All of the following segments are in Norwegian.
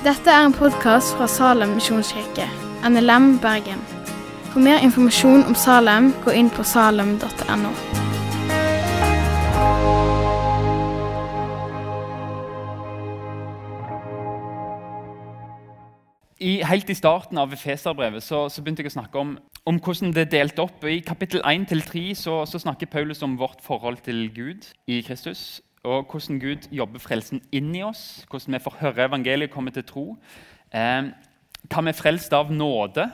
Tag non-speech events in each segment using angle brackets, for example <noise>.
Dette er en podkast fra Salem misjonskirke, NLM Bergen. For mer informasjon om Salem, gå inn på salem.no. Helt i starten av Feserbrevet så, så begynte jeg å snakke om, om hvordan det er delt opp. I kapittel 1-3 så, så snakker Paulus om vårt forhold til Gud i Kristus. Og hvordan Gud jobber frelsen inn i oss, hvordan vi får høre evangeliet komme til tro. Eh, hva vi er frelst av nåde,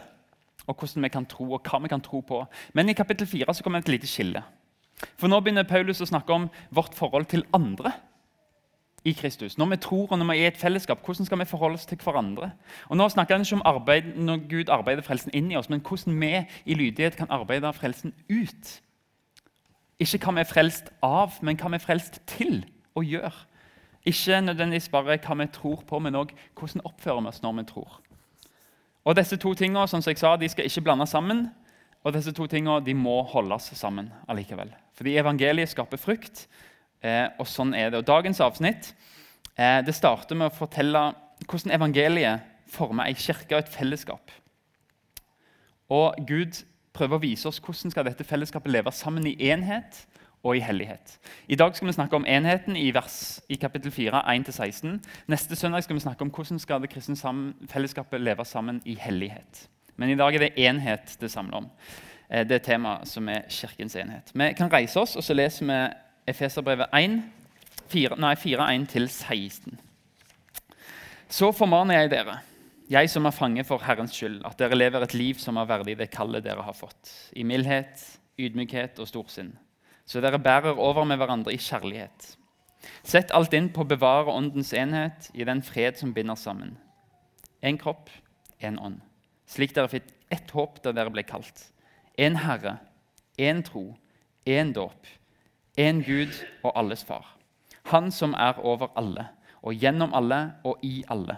og hvordan vi kan tro, og hva vi kan tro på. Men i kapittel 4 så kommer et lite skille. For nå begynner Paulus å snakke om vårt forhold til andre i Kristus. Når vi tror og når vi er i et fellesskap, hvordan skal vi forholde oss til hverandre? Og Nå snakker han ikke om arbeid, når Gud arbeider frelsen inn i oss, men hvordan vi i lydighet kan arbeide frelsen ut. Ikke hva vi er frelst av, men hva vi er frelst til å gjøre. Ikke nødvendigvis bare hva vi tror på, men òg hvordan oppfører vi oss når vi tror. Og Disse to tingene som jeg sa, de skal ikke blandes sammen. Og disse to tingene de må holdes sammen allikevel. Fordi evangeliet skaper frukt, Eh, og sånn er det. Og Dagens avsnitt eh, det starter med å fortelle hvordan evangeliet former ei kirke og et fellesskap. Og Gud prøver å vise oss hvordan skal dette fellesskapet leve sammen i enhet og i hellighet. I dag skal vi snakke om enheten i, vers, i kapittel 4, 1-16. Neste søndag skal vi snakke om hvordan skal det kristne fellesskapet leve sammen i hellighet. Men i dag er det enhet det samler om. Eh, det er temaet som er kirkens enhet. Vi kan reise oss, og så leser vi Efeserbrevet 1, 4-1-16. Så formaner jeg dere, jeg som er fange for Herrens skyld, at dere lever et liv som er verdig det kallet dere har fått, i mildhet, ydmykhet og storsinn, så dere bærer over med hverandre i kjærlighet. Sett alt inn på å bevare åndens enhet i den fred som binder sammen. En kropp, en ånd. Slik dere fikk ett håp da dere ble kalt. En Herre, en tro, en dåp en Gud og alles far. Han som er over alle, og gjennom alle og i alle.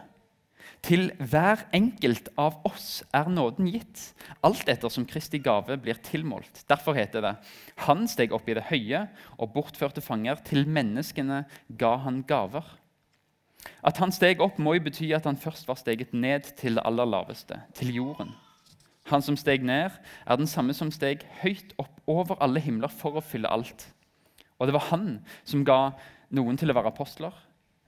Til hver enkelt av oss er nåden gitt, alt etter som Kristi gave blir tilmålt. Derfor heter det Han steg opp i det høye og bortførte fanger. Til menneskene ga han gaver. At han steg opp, må jo bety at han først var steget ned til det aller laveste, til jorden. Han som steg ned, er den samme som steg høyt opp over alle himler for å fylle alt. Og det var han som ga noen til å være apostler,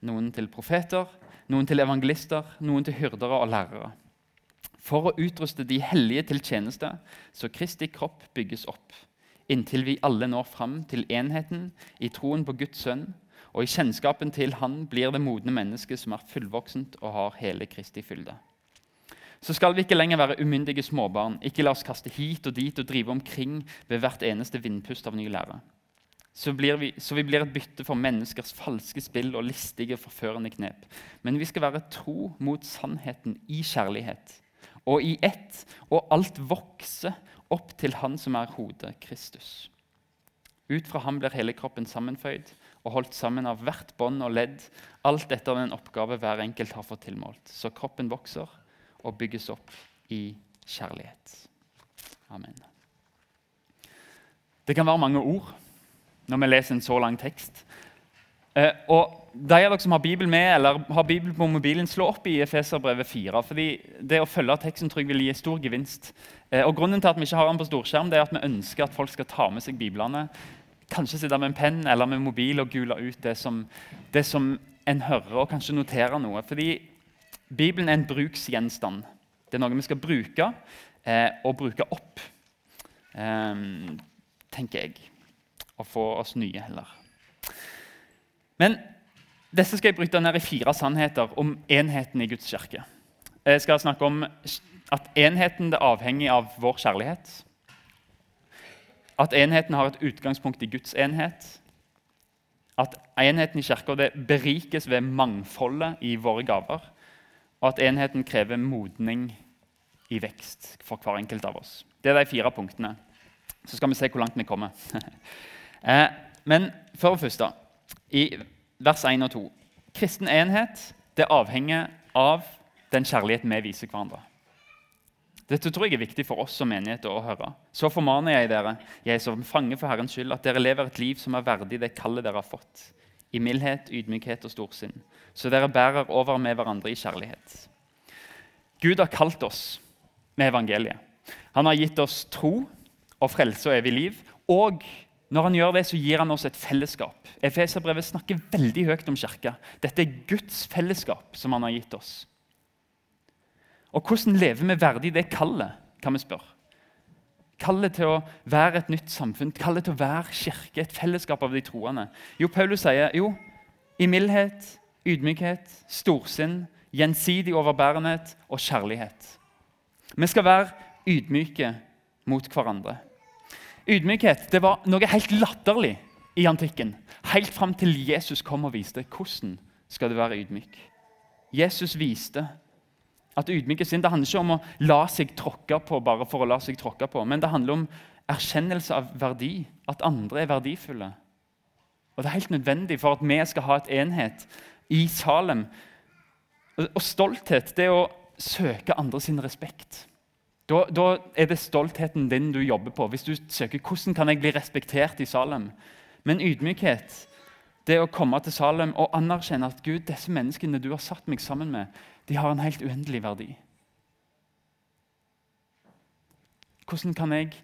noen til profeter, noen til evangelister, noen til hyrdere og lærere. For å utruste de hellige til tjeneste, så Kristi kropp bygges opp, inntil vi alle når fram til enheten i troen på Guds sønn, og i kjennskapen til Han blir det modne mennesket som er fullvoksent og har hele Kristi fylde. Så skal vi ikke lenger være umyndige småbarn, ikke la oss kaste hit og dit og drive omkring ved hvert eneste vindpust av ny lære så, vi, så vi blir et bytte for menneskers falske spill og listige, forførende knep. Men vi skal være tro mot sannheten i kjærlighet. Og i ett, og alt vokse opp til Han som er hodet, Kristus. Ut fra ham blir hele kroppen sammenføyd og holdt sammen av hvert bånd og ledd, alt etter den oppgave hver enkelt har fått tilmålt. Så kroppen vokser og bygges opp i kjærlighet. Amen. Det kan være mange ord når vi leser en så lang tekst. Eh, og De av dere som har Bibel med, eller har Bibel på mobilen, slå opp i Efeserbrevet 4. fordi Det å følge teksten tror jeg vil gi stor gevinst. Eh, og Grunnen til at vi ikke har den på storskjerm, det er at vi ønsker at folk skal ta med seg biblene. Kanskje sitte med en penn eller med mobil og gule ut det som, det som en hører, og kanskje notere noe. Fordi Bibelen er en bruksgjenstand. Det er noe vi skal bruke, eh, og bruke opp, eh, tenker jeg å få oss nye heller. Men disse skal jeg bryte ned i fire sannheter om enheten i Guds kirke. Jeg skal snakke om at enheten er avhengig av vår kjærlighet. At enheten har et utgangspunkt i Guds enhet. At enheten i kirka berikes ved mangfoldet i våre gaver. Og at enheten krever modning i vekst for hver enkelt av oss. Det er de fire punktene. Så skal vi se hvor langt vi kommer. <laughs> Eh, men for det første, i vers 1 og 2 Kristen enhet det avhenger av den kjærligheten vi viser hverandre. Dette tror jeg er viktig for oss som menighet å høre. Så formaner jeg dere, jeg som fanger for Herrens skyld, at dere lever et liv som er verdig det kallet dere har fått, i mildhet, ydmykhet og storsinn, så dere bærer over med hverandre i kjærlighet. Gud har kalt oss med evangeliet. Han har gitt oss tro og frelse og evig liv. Og når han gjør det, så gir han oss et fellesskap. Efeserbrevet snakker veldig høyt om kirka. Dette er Guds fellesskap som han har gitt oss. Og hvordan lever vi verdig det kallet, kan vi spørre. Kallet til å være et nytt samfunn, kallet til å være kirke, et fellesskap av de troende. Jo, Paulus sier jo, i mildhet, ydmykhet, storsinn, gjensidig overbærenhet og kjærlighet. Vi skal være ydmyke mot hverandre. Ydmykhet det var noe helt latterlig i antikken. Helt fram til Jesus kom og viste hvordan skal du være ydmyk. Jesus viste at ydmyke sinn det handler ikke om å la seg tråkke på bare for å la seg tråkke på, men det handler om erkjennelse av verdi, at andre er verdifulle. Og Det er helt nødvendig for at vi skal ha et enhet i Salem. Og stolthet det er å søke andre sin respekt. Da, da, er det stoltheten din du jobber på. Hvis du søker hvordan kan jeg bli respektert i Salem. Men ydmykhet det å komme til Salem og anerkjenne at Gud, disse menneskene du har satt meg sammen med, de har en helt uendelig verdi. Hvordan kan jeg,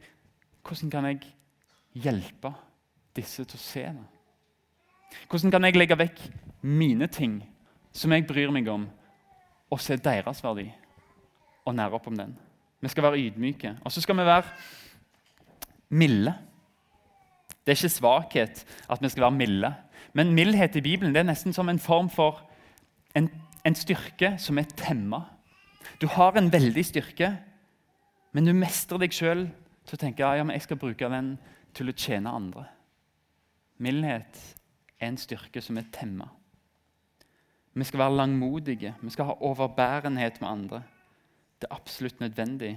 hvordan kan jeg hjelpe disse til å se det? Hvordan kan jeg legge vekk mine ting som jeg bryr meg om, og se deres verdi og nære opp om den? Vi skal være ydmyke. Og så skal vi være milde. Det er ikke svakhet at vi skal være milde. Men mildhet i Bibelen det er nesten som en form for en, en styrke som er temma. Du har en veldig styrke, men du mestrer deg sjøl til å tenke ja, jeg skal bruke den til å tjene andre. Mildhet er en styrke som er temma. Vi skal være langmodige, vi skal ha overbærenhet med andre. Det er absolutt nødvendig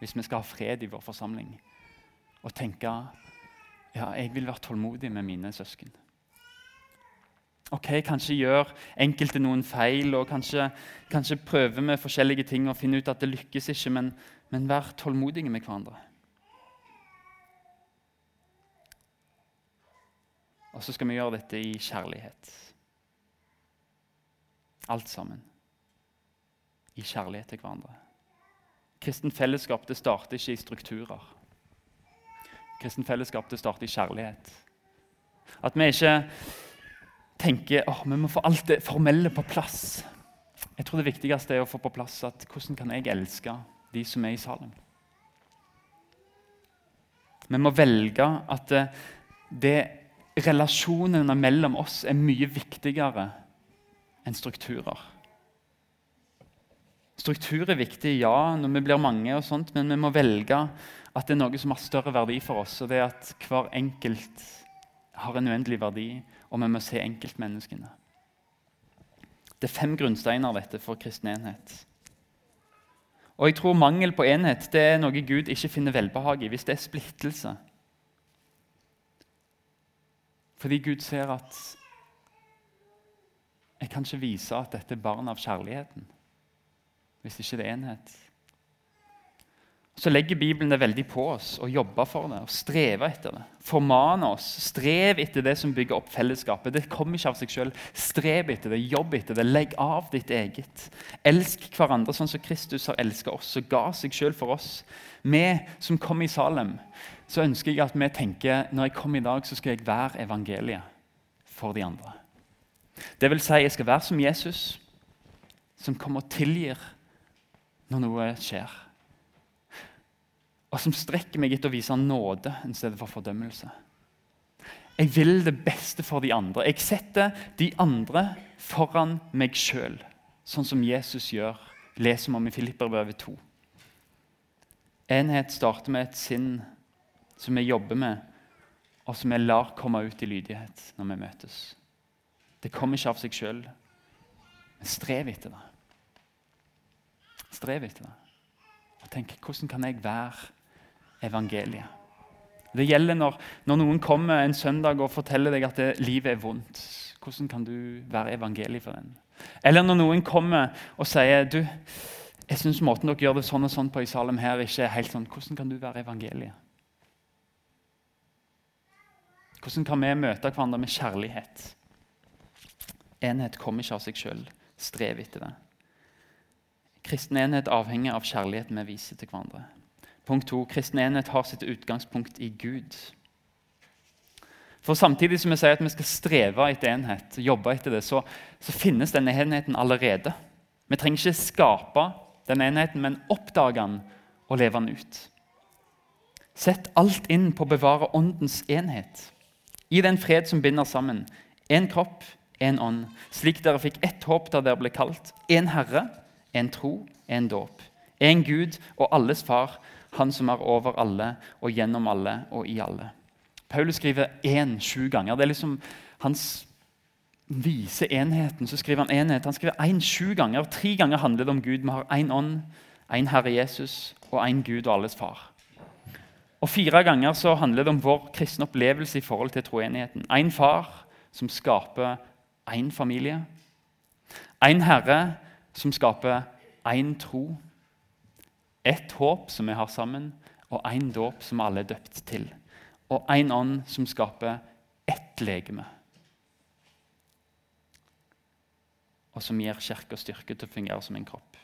hvis vi skal ha fred i vår forsamling. Å tenke ja, jeg vil være tålmodig med mine søsken. Ok, Kanskje gjør enkelte noen feil, og kanskje, kanskje prøver vi forskjellige ting og finner ut at det lykkes ikke, men, men vær tålmodige med hverandre. Og så skal vi gjøre dette i kjærlighet. Alt sammen. I kjærlighet til hverandre. Kristen fellesskap det starter ikke i strukturer. Kristen fellesskap det starter i kjærlighet. At vi ikke tenker at vi må få alt det formelle på plass. Jeg tror det viktigste er å få på plass at hvordan kan jeg elske de som er i salen. Vi må velge at det, det relasjonene mellom oss er mye viktigere enn strukturer. Struktur er viktig, ja, når vi blir mange, og sånt, men vi må velge at det er noe som har større verdi for oss. og det er at Hver enkelt har en uendelig verdi, og vi må se enkeltmenneskene. Det er fem grunnsteiner dette for kristen enhet. Og jeg tror Mangel på enhet det er noe Gud ikke finner velbehag i hvis det er splittelse. Fordi Gud ser at jeg kan ikke vise at dette er barn av kjærligheten hvis ikke det er enhet. Så legger Bibelen det veldig på oss å jobbe for det og streve etter det. Formane oss. Strev etter det som bygger opp fellesskapet. Det kommer ikke av seg sjøl. Strev etter det, jobb etter det. Legg av ditt eget. Elsk hverandre sånn som Kristus har elska oss og ga seg sjøl for oss. Vi som kommer i Salem, så ønsker jeg at vi tenker når jeg kommer i dag, så skal jeg være evangeliet for de andre. Det vil si, jeg skal være som Jesus, som kommer og tilgir når noe skjer. Og som strekker meg etter å vise nåde i stedet for fordømmelse. Jeg vil det beste for de andre. Jeg setter de andre foran meg sjøl, sånn som Jesus gjør, leser vi om i Filipperbrevet 2. Enhet starter med et sinn som vi jobber med, og som vi lar komme ut i lydighet når vi møtes. Det kommer ikke av seg sjøl, men strev etter det. Strev etter det. Og tenk hvordan kan jeg være evangeliet? Det gjelder når, når, noen kommer en søndag og forteller deg at det, livet er vondt. Hvordan kan du være evangeliet for den? Eller når noen kommer og sier du, jeg synes måten dere gjør det sånn og sånn på i Salem her, ikke er helt sånn. Hvordan kan du være evangeliet? Hvordan kan vi møte hverandre med kjærlighet? Enhet kommer ikke av seg sjøl. Strev etter det. Kristen enhet avhenger av kjærligheten vi viser til hverandre. Punkt to, Kristen enhet har sitt utgangspunkt i Gud. For Samtidig som vi sier at vi skal streve etter enhet, jobbe etter det, så, så finnes denne enheten allerede. Vi trenger ikke skape den enheten, men oppdage den og leve den ut. Sett alt inn på å bevare åndens enhet. I den fred som binder sammen. Én kropp, én ånd. Slik dere fikk ett håp da dere ble kalt. Én Herre, én tro, en dåp. En Gud og alles Far, Han som er over alle og gjennom alle og i alle. Paulus skriver én sju ganger. Det er liksom hans vise enheten. Så skriver han enhet. Han skriver én sju ganger. Tre ganger handler det om Gud. Vi har én ånd, én Herre Jesus og én Gud og alles Far. Og Fire ganger så handler det om vår kristne opplevelse i forhold til troenigheten. Én far som skaper én familie. Én Herre som skaper én tro. Ett håp som vi har sammen, og én dåp som alle er døpt til. Og én ånd som skaper ett legeme. Og som gir kirka styrke til å fungere som en kropp.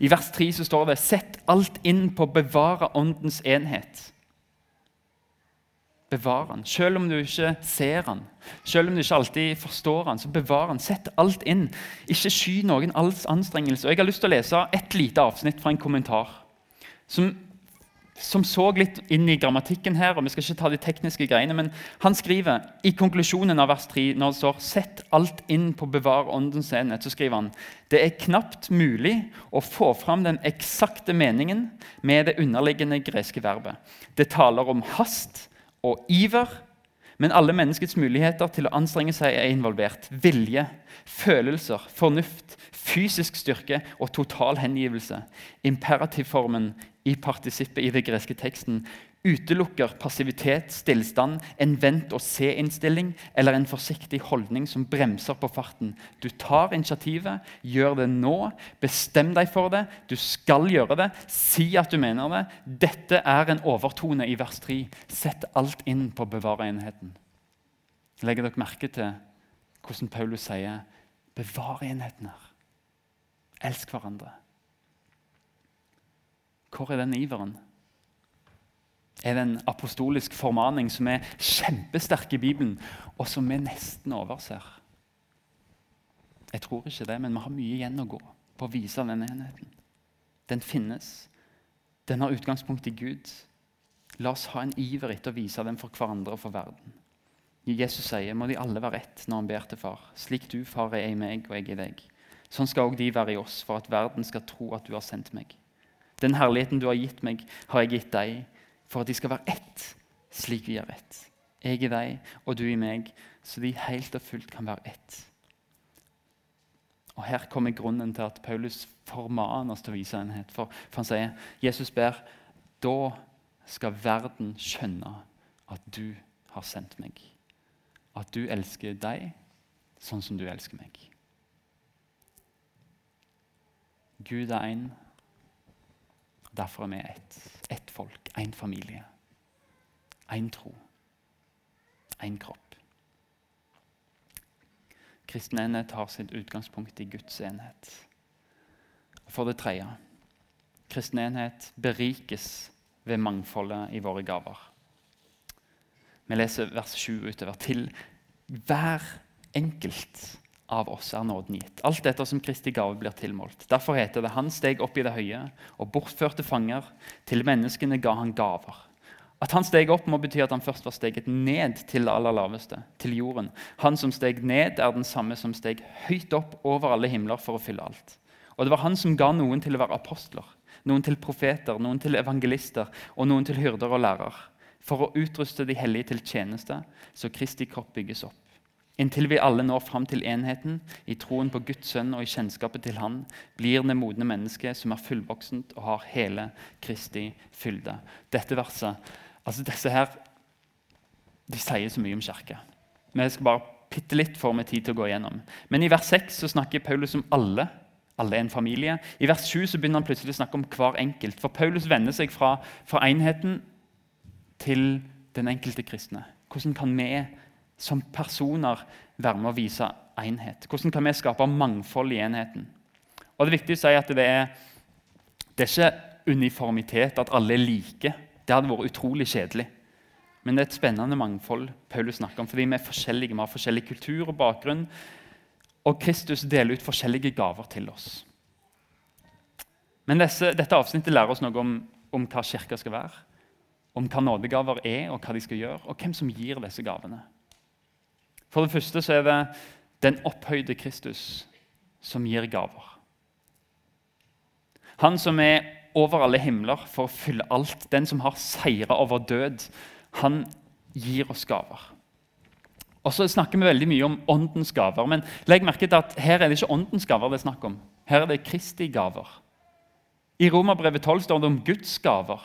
I vers 3 så står det 'Sett alt inn på å bevare åndens enhet'. Bevar han. Selv om du ikke ser han, selv om du ikke alltid forstår han, så bevar han. Sett alt inn. Ikke sky noen alls anstrengelse. Og Jeg har lyst til å lese et lite avsnitt fra en kommentar som som så litt inn i grammatikken her, og vi skal ikke ta de tekniske greiene, men han skriver i konklusjonen av vers 3, når det står 'sett alt inn på bevar åndens enhet', så skriver han det er knapt mulig å få fram den eksakte meningen med det underliggende greske verbet. Det taler om hast og iver, men alle menneskets muligheter til å anstrenge seg er involvert. Vilje, følelser, fornuft, fysisk styrke og total hengivelse. Imperativformen i partisippet i den greske teksten utelukker passivitet, stillstand, en vent-og-se-innstilling eller en forsiktig holdning som bremser på farten. Du tar initiativet, gjør det nå, bestem deg for det, du skal gjøre det, si at du mener det. Dette er en overtone i vers 3. Sett alt inn på å bevare enheten. Legger dere merke til hvordan Paulus sier 'bevar enheten her'? Elsk hverandre. Hvor er den iveren? Er det en apostolisk formaning som er kjempesterk i Bibelen, og som vi nesten overser? Jeg tror ikke det, men vi har mye igjen å gå på å vise denne enheten. Den finnes. Den har utgangspunkt i Gud. La oss ha en iver etter å vise den for hverandre og for verden. Jesus sier må de alle være ett når han ber til far. Slik du, far, er i meg og jeg i deg. Sånn skal òg de være i oss, for at verden skal tro at du har sendt meg. Den herligheten du har gitt meg, har jeg gitt deg, for at de skal være ett, slik vi er ett. Jeg i deg og du i meg, så de helt og fullt kan være ett. Og Her kommer grunnen til at Paulus formaner oss til å vise enhet. For, for han sier Jesus ber da skal verden skjønne at du har sendt meg. At du elsker deg sånn som du elsker meg. Gud er én. Derfor er vi ett. Ett folk, én familie. Én tro. Én kropp. Kristen enhet har sitt utgangspunkt i Guds enhet. For det tredje kristen enhet berikes ved mangfoldet i våre gaver. Vi leser vers 7 utover. Til hver enkelt av oss er nåden gitt. Alt dette som Kristi gave blir tilmålt. Derfor heter det han steg opp i det høye og bortførte fanger. Til menneskene ga han gaver. At han steg opp, må bety at han først var steget ned til det aller laveste, til jorden. Han som steg ned, er den samme som steg høyt opp over alle himler for å fylle alt. Og det var han som ga noen til å være apostler, noen til profeter, noen til evangelister og noen til hyrder og lærer, for å utruste de hellige til tjeneste, så Kristi kropp bygges opp Inntil vi alle når fram til enheten i troen på Guds sønn og i kjennskapet til Han, blir det modne mennesket som er fullvoksent og har hele Kristi fylde. Dette verset, altså disse her, de sier så mye om kirke. Vi skal bare bitte litt få med tid til å gå igjennom. Men i vers 6 så snakker Paulus om alle. Alle er en familie. I vers 7 så begynner han plutselig å snakke om hver enkelt. For Paulus vender seg fra, fra enheten til den enkelte kristne. Hvordan kan vi som personer være med å vise enhet? Hvordan kan vi skape mangfold i enheten? Og Det er viktig å si at det er, det er ikke uniformitet, at alle er like. Det hadde vært utrolig kjedelig. Men det er et spennende mangfold Paulus snakker om, fordi vi er forskjellige. Vi har forskjellig kultur og bakgrunn. Og Kristus deler ut forskjellige gaver til oss. Men disse, dette avsnittet lærer oss noe om, om hva kirka skal være. Om hva nådegaver er, og hva de skal gjøre, og hvem som gir disse gavene. For det første så er det den opphøyde Kristus som gir gaver. Han som er over alle himler for å fylle alt, den som har seira over død, han gir oss gaver. Og så snakker vi veldig mye om åndens gaver, men legg merke til at her er det ikke åndens gaver det er snakk om. Her er det Kristi gaver. I Romerbrevet 12 står det om Guds gaver,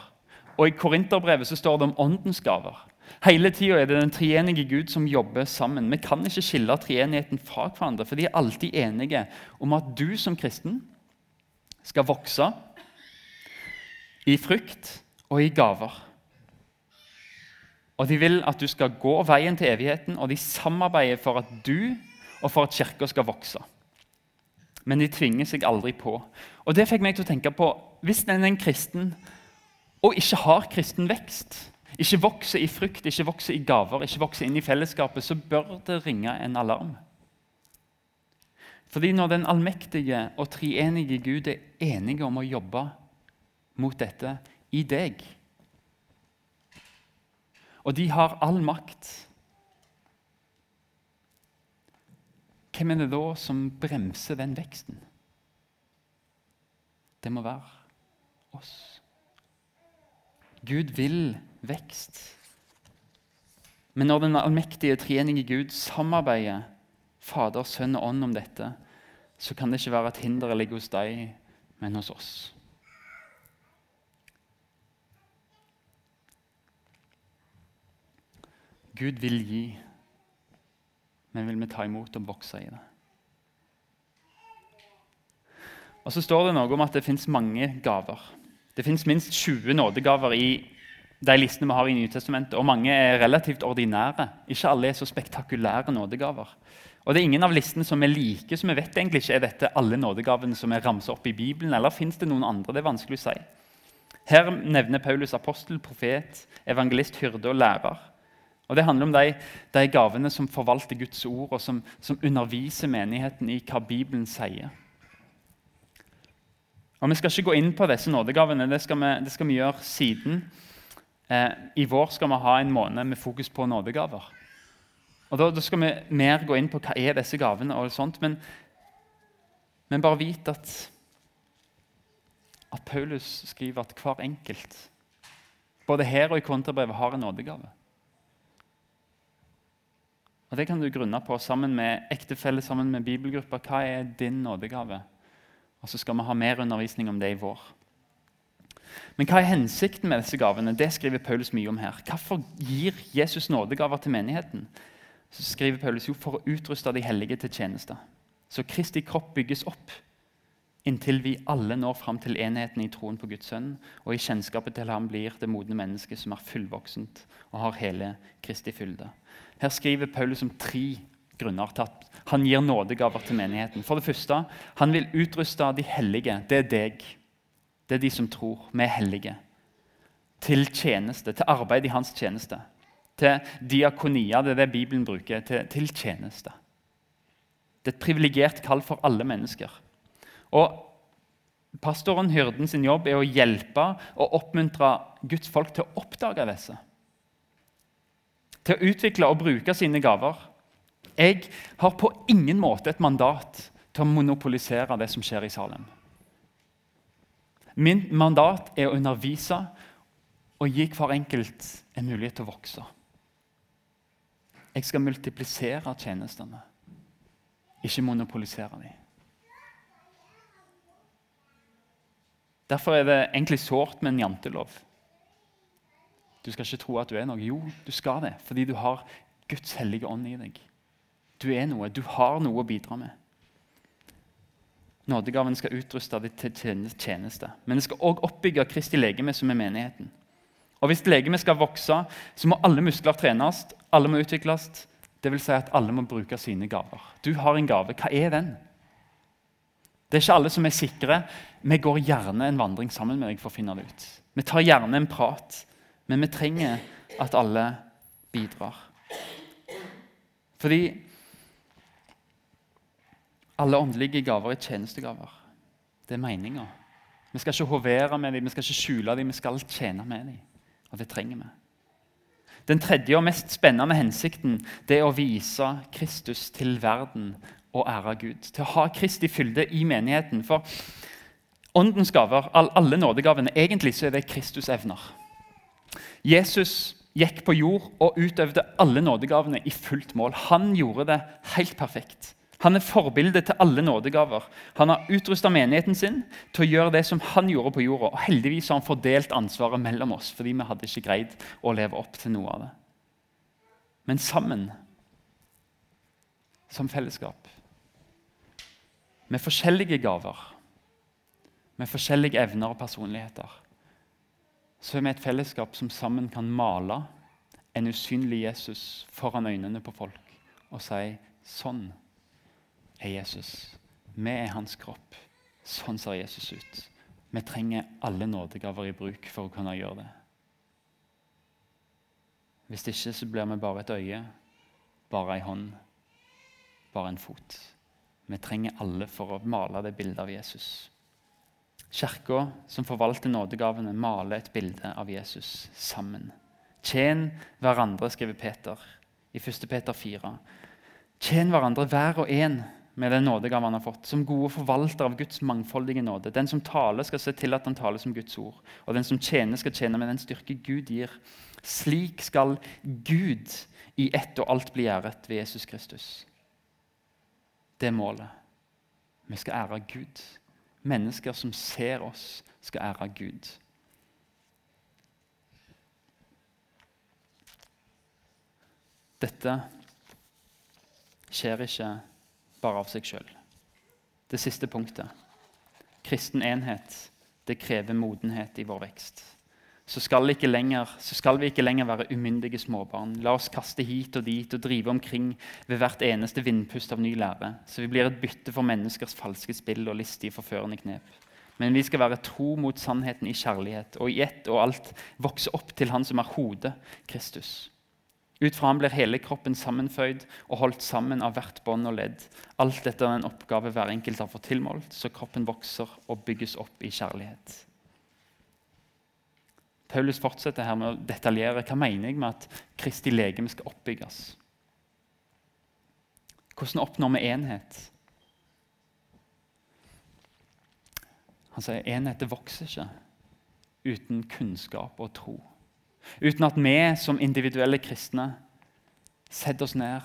og i Korinterbrevet så står det om åndens gaver. Hele tida er det den treenige Gud som jobber sammen. Vi kan ikke skille treenigheten fra hverandre, for de er alltid enige om at du som kristen skal vokse i frykt og i gaver. Og De vil at du skal gå veien til evigheten, og de samarbeider for at du og for at kirka skal vokse. Men de tvinger seg aldri på. Og Det fikk meg til å tenke på hvis en er en kristen og ikke har kristen vekst, ikke vokser i frykt, ikke vokser i gaver, ikke vokser inn i fellesskapet, så bør det ringe en alarm. Fordi når den allmektige og treenige Gud er enige om å jobbe mot dette i deg Og de har all makt. Hvem er det da som bremser den veksten? Det må være oss. Gud vil vekst. Men når den allmektige, treenige Gud samarbeider Fader, Sønn og Ånd om dette, så kan det ikke være et hinder ligger hos deg, men hos oss. Gud vil gi, men vil vi ta imot og vokse i det? Og Så står det noe om at det fins mange gaver. Det fins minst 20 nådegaver i de listene vi har i Nytestamentet, og mange er relativt ordinære. Ikke alle er så spektakulære nådegaver. Og det er ingen av listene som er like, så vi vet egentlig ikke er dette alle nådegavene som er ramset opp i Bibelen, eller fins det noen andre? Det er vanskelig å si. Her nevner Paulus apostel, profet, evangelist, hyrde og lærer. Og Det handler om de, de gavene som forvalter Guds ord, og som, som, underviser menigheten i hva Bibelen sier. Og Vi skal ikke gå inn på disse nådegavene, det skal vi, det skal vi gjøre siden. Eh, I vår skal vi ha en måned med fokus på nådegaver. Og da, da, skal vi mer gå inn på hva er disse gavene, og sånt, men, men bare vit at, at Paulus skriver at hver enkelt, både her og i kontrabrevet, har en nådegave. Og Det kan du grunne på sammen med ektefelle, sammen med bibelgrupper. Hva er din nådegave? Og Så skal vi ha mer undervisning om det i vår. Men hva er hensikten med disse gavene? Det skriver Paulus mye om her. Hvorfor gir Jesus nådegaver til menigheten? Så skriver Paulus jo for å utruste de hellige til tjeneste. Så Kristi kropp bygges opp inntil vi alle når fram til enheten i troen på Guds sønn og i kjennskapet til ham blir det modne mennesket som er fullvoksent og har hele Kristi fylde. Her skriver Paulus om tre grunner til at han gir nådegaver til menigheten. For det første, Han vil utruste de hellige. Det er deg. Det er de som tror. Vi er hellige. Til tjeneste, til arbeid i hans tjeneste. Til diakonia, det er det Bibelen bruker. Til, til tjeneste. Det er et privilegert kall for alle mennesker. Og Pastoren, hyrden sin jobb er å hjelpe og oppmuntre Guds folk til å oppdage disse til å utvikle og bruke sine gaver. Jeg har på ingen måte et mandat til å monopolisere det som skjer i Salem. Min mandat er å undervise og gi hver enkelt en mulighet til å vokse. Jeg skal multiplisere tjenestene, ikke monopolisere dem. Derfor er det egentlig sårt med en jantelov. Du skal ikke tro at du er noe. Jo, du skal det, fordi du har Guds hellige ånd i deg. Du er noe, du har noe å bidra med. Nådegaven skal utruste deg til tjeneste, men det skal òg oppbygge Kristi legeme, som er menigheten. Og Hvis legemet skal vokse, så må alle muskler trenes, alle må utvikles. Vil si at alle må bruke sine gaver. Du har en gave. Hva er den? Det er ikke alle som er sikre. Vi går gjerne en vandring sammen med deg for å finne det ut. Vi tar gjerne en prat, men vi trenger at alle bidrar. Fordi alle åndelige gaver er tjenestegaver. Det er meninga. Vi skal ikke hovere med dem, vi skal ikke skjule dem, vi skal tjene med dem. Og det trenger vi. Den tredje og mest spennende hensikten det er å vise Kristus til verden og ære Gud. Til å ha Kristi fylde i menigheten. For åndens gaver, alle nådegavene, egentlig så er det Kristus evner. Jesus gikk på jord og utøvde alle nådegavene i fullt mål. Han gjorde det helt perfekt. Han er forbildet til alle nådegaver. Han har utrusta menigheten sin til å gjøre det som han gjorde på jorda. Og heldigvis har han fordelt ansvaret mellom oss, fordi vi hadde ikke greid å leve opp til noe av det. Men sammen, som fellesskap, med forskjellige gaver, med forskjellige evner og personligheter, så er vi et fellesskap som sammen kan male en usynlig Jesus foran øynene på folk og si sånn er Jesus. Vi er hans kropp. Sånn ser Jesus ut. Vi trenger alle nådegaver i bruk for å kunne gjøre det. Hvis ikke så blir vi bare et øye, bare ei hånd, bare en fot. Vi trenger alle for å male det bildet av Jesus. Kirka, som forvalter nådegavene, maler et bilde av Jesus sammen. Tjen hverandre, skriver Peter i 1. Peter 4. Tjen hverandre hver og en med den nådegave han har fått, som gode forvalter av Guds mangfoldige nåde. Den som taler, skal se til at han taler som Guds ord. Og den som tjener, skal tjene med den styrke Gud gir. Slik skal Gud i ett og alt bli æret ved Jesus Kristus. Det er målet. Vi skal ære Gud. Mennesker som ser oss, skal ære Gud. Dette skjer ikke bare av seg sjøl. Det siste punktet. Kristen enhet det krever modenhet i vår vekst. Så skal, lenger, så skal, vi ikke lenger være umyndige småbarn. La oss kaste hit og dit og drive omkring ved hvert eneste vindpust av ny lære, så vi blir et bytte for menneskers falske spill og listige, forførende knep. Men vi skal være tro mot sannheten i kjærlighet og i ett og alt vokse opp til Han som er hodet, Kristus. Ut fra ham blir hele kroppen sammenføyd og holdt sammen av hvert bånd og ledd. Alt dette er en oppgave hver enkelt har fått tilmålt, så kroppen vokser og bygges opp i kjærlighet. Paulus fortsetter her med å detaljere hva mener jeg med at Kristi legeme skal oppbygges. Hvordan oppnår vi enhet? Han sier enhet vokser ikke uten kunnskap og tro. Uten at vi som individuelle kristne setter oss ned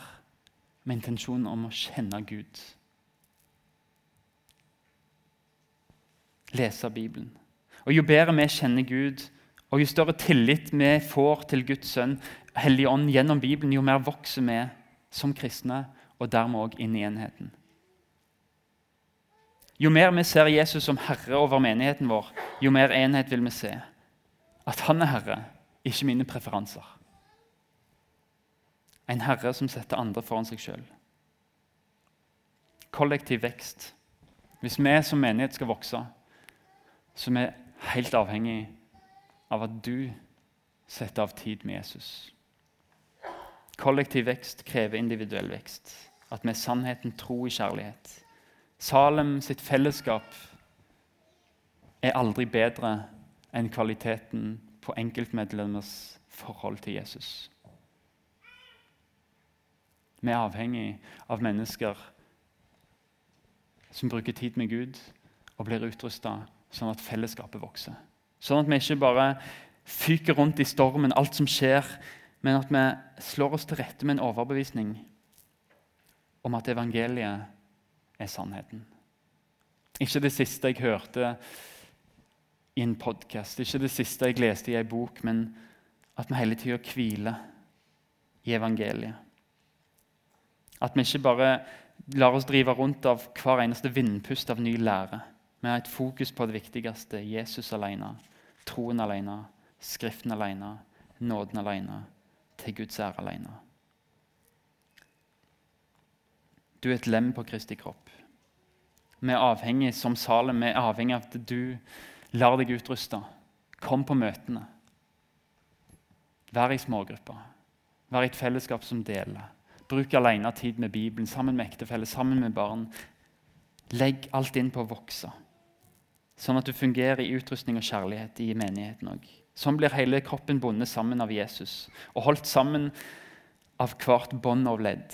med intensjonen om å kjenne Gud. Lese Bibelen. Og Jo bedre vi kjenner Gud, og jo større tillit vi får til Guds sønn, Hellige Ånd, gjennom Bibelen, jo mer vokser vi som kristne, og dermed òg inn i enheten. Jo mer vi ser Jesus som herre over menigheten vår, jo mer enhet vil vi se. At han er herre, ikke mine preferanser. En herre som setter andre foran seg sjøl. Kollektiv vekst. Hvis vi som menighet skal vokse, så er vi helt avhengig av at du setter av tid med Jesus. Kollektiv vekst krever individuell vekst. At vi er sannheten tro i kjærlighet. Salem sitt fellesskap er aldri bedre enn kvaliteten på enkeltmedlemmers forhold til Jesus. Vi er avhengig av mennesker som bruker tid med Gud og blir utrusta sånn at fellesskapet vokser. Sånn at vi ikke bare fyker rundt i stormen, alt som skjer, men at vi slår oss til rette med en overbevisning om at evangeliet er sannheten. Ikke det siste jeg hørte i en podkast. Ikke det siste jeg leste i ei bok, men at vi hele tida hviler i evangeliet. At vi ikke bare lar oss drive rundt av hver eneste vindpust av ny lære. Vi har et fokus på det viktigste Jesus alene, troen alene, Skriften alene, nåden alene, til Guds ære alene. Du er et lem på Kristi kropp. Vi er avhengig som Salem, vi er avhengig av at du lar deg utruste. Kom på møtene. Vær i smågrupper. Vær i et fellesskap som deler. Bruk alene tid med Bibelen, sammen med ektefelle, sammen med barn. Legg alt inn på å vokse, sånn at du fungerer i utrustning og kjærlighet i menigheten òg. Sånn blir hele kroppen bundet sammen av Jesus og holdt sammen av hvert bånd og ledd.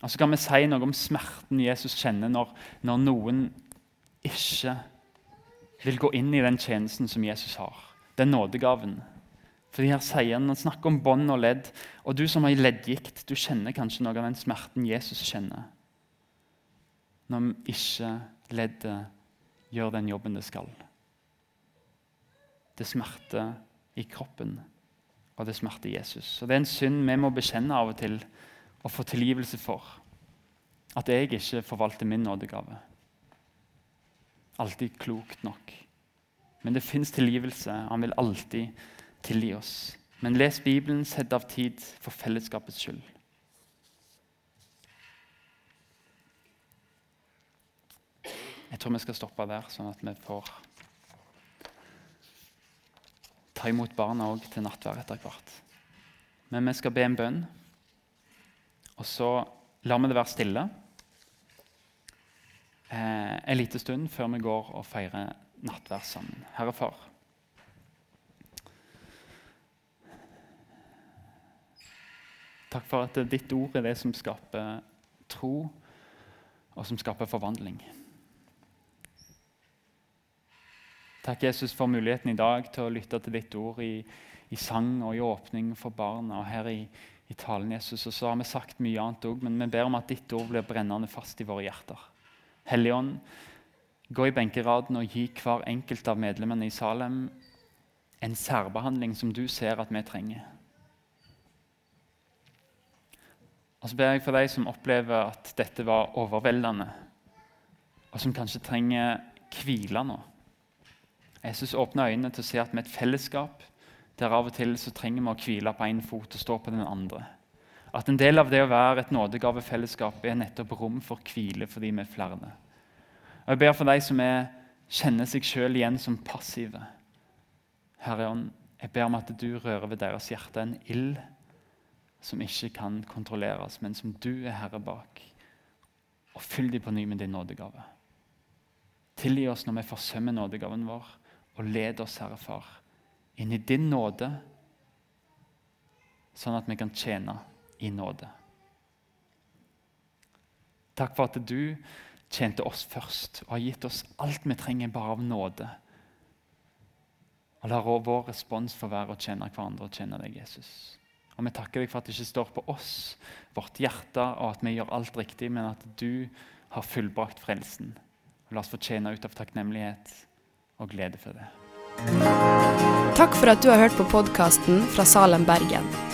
Og Så kan vi si noe om smerten Jesus kjenner når, når noen ikke vil gå inn i den tjenesten som Jesus har. Den nådegaven. Fordi her sier Han, han snakker om bånd og ledd. Og du som har leddgikt, du kjenner kanskje noe av den smerten Jesus kjenner. Når ikke leddet gjør den jobben det skal. Det smerter i kroppen, og det smerter Jesus. Og Det er en synd vi må bekjenne av og til og få tilgivelse for. At jeg ikke forvalter min nådegave. Alltid klokt nok. Men det fins tilgivelse. Han vil alltid tilgi oss. Men les Bibelen, sett av tid for fellesskapets skyld. Jeg tror vi skal stoppe der, sånn at vi får ta imot barna òg til nattverd etter hvert. Men vi skal be en bønn, og så lar vi det være stille eh, en liten stund før vi går og feirer nattverd sammen. Herre Far. Takk for at ditt ord er det som skaper tro, og som skaper forvandling. Takk, Jesus, for muligheten i dag til å lytte til ditt ord i, i sang og i åpning for barna og her i, i talen. Jesus. Og så har vi sagt mye annet òg, men vi ber om at ditt ord blir brennende fast i våre hjerter. Helligånd, gå i benkeraden og gi hver enkelt av medlemmene i Salem en særbehandling som du ser at vi trenger. Og så ber jeg for deg som opplever at dette var overveldende, og som kanskje trenger hvile nå. Jesus åpner øynene til å se at vi er et fellesskap der av og til så trenger vi å hvile på én fot og stå på den andre. At en del av det å være et nådegavefellesskap er nettopp rom for hvile for vi er flere. Og Jeg ber for deg som er, kjenner seg sjøl igjen som passive. Herre Ånd, jeg ber om at du rører ved deres hjerte en ild som ikke kan kontrolleres, men som du er herre bak. Og fyll dem på ny med din nådegave. Tilgi oss når vi forsømmer nådegaven vår, og led oss, Herre Far, inn i din nåde, sånn at vi kan tjene i nåde. Takk for at du tjente oss først og har gitt oss alt vi trenger bare av nåde. Og La vår respons få være å tjene hverandre og tjene deg, Jesus. Og Vi takker deg for at det ikke står på oss, vårt hjerte, og at vi gjør alt riktig, men at du har fullbrakt frelsen. Og La oss få tjene ut av takknemlighet og glede for det. Takk for at du har hørt på podkasten fra Salem, Bergen.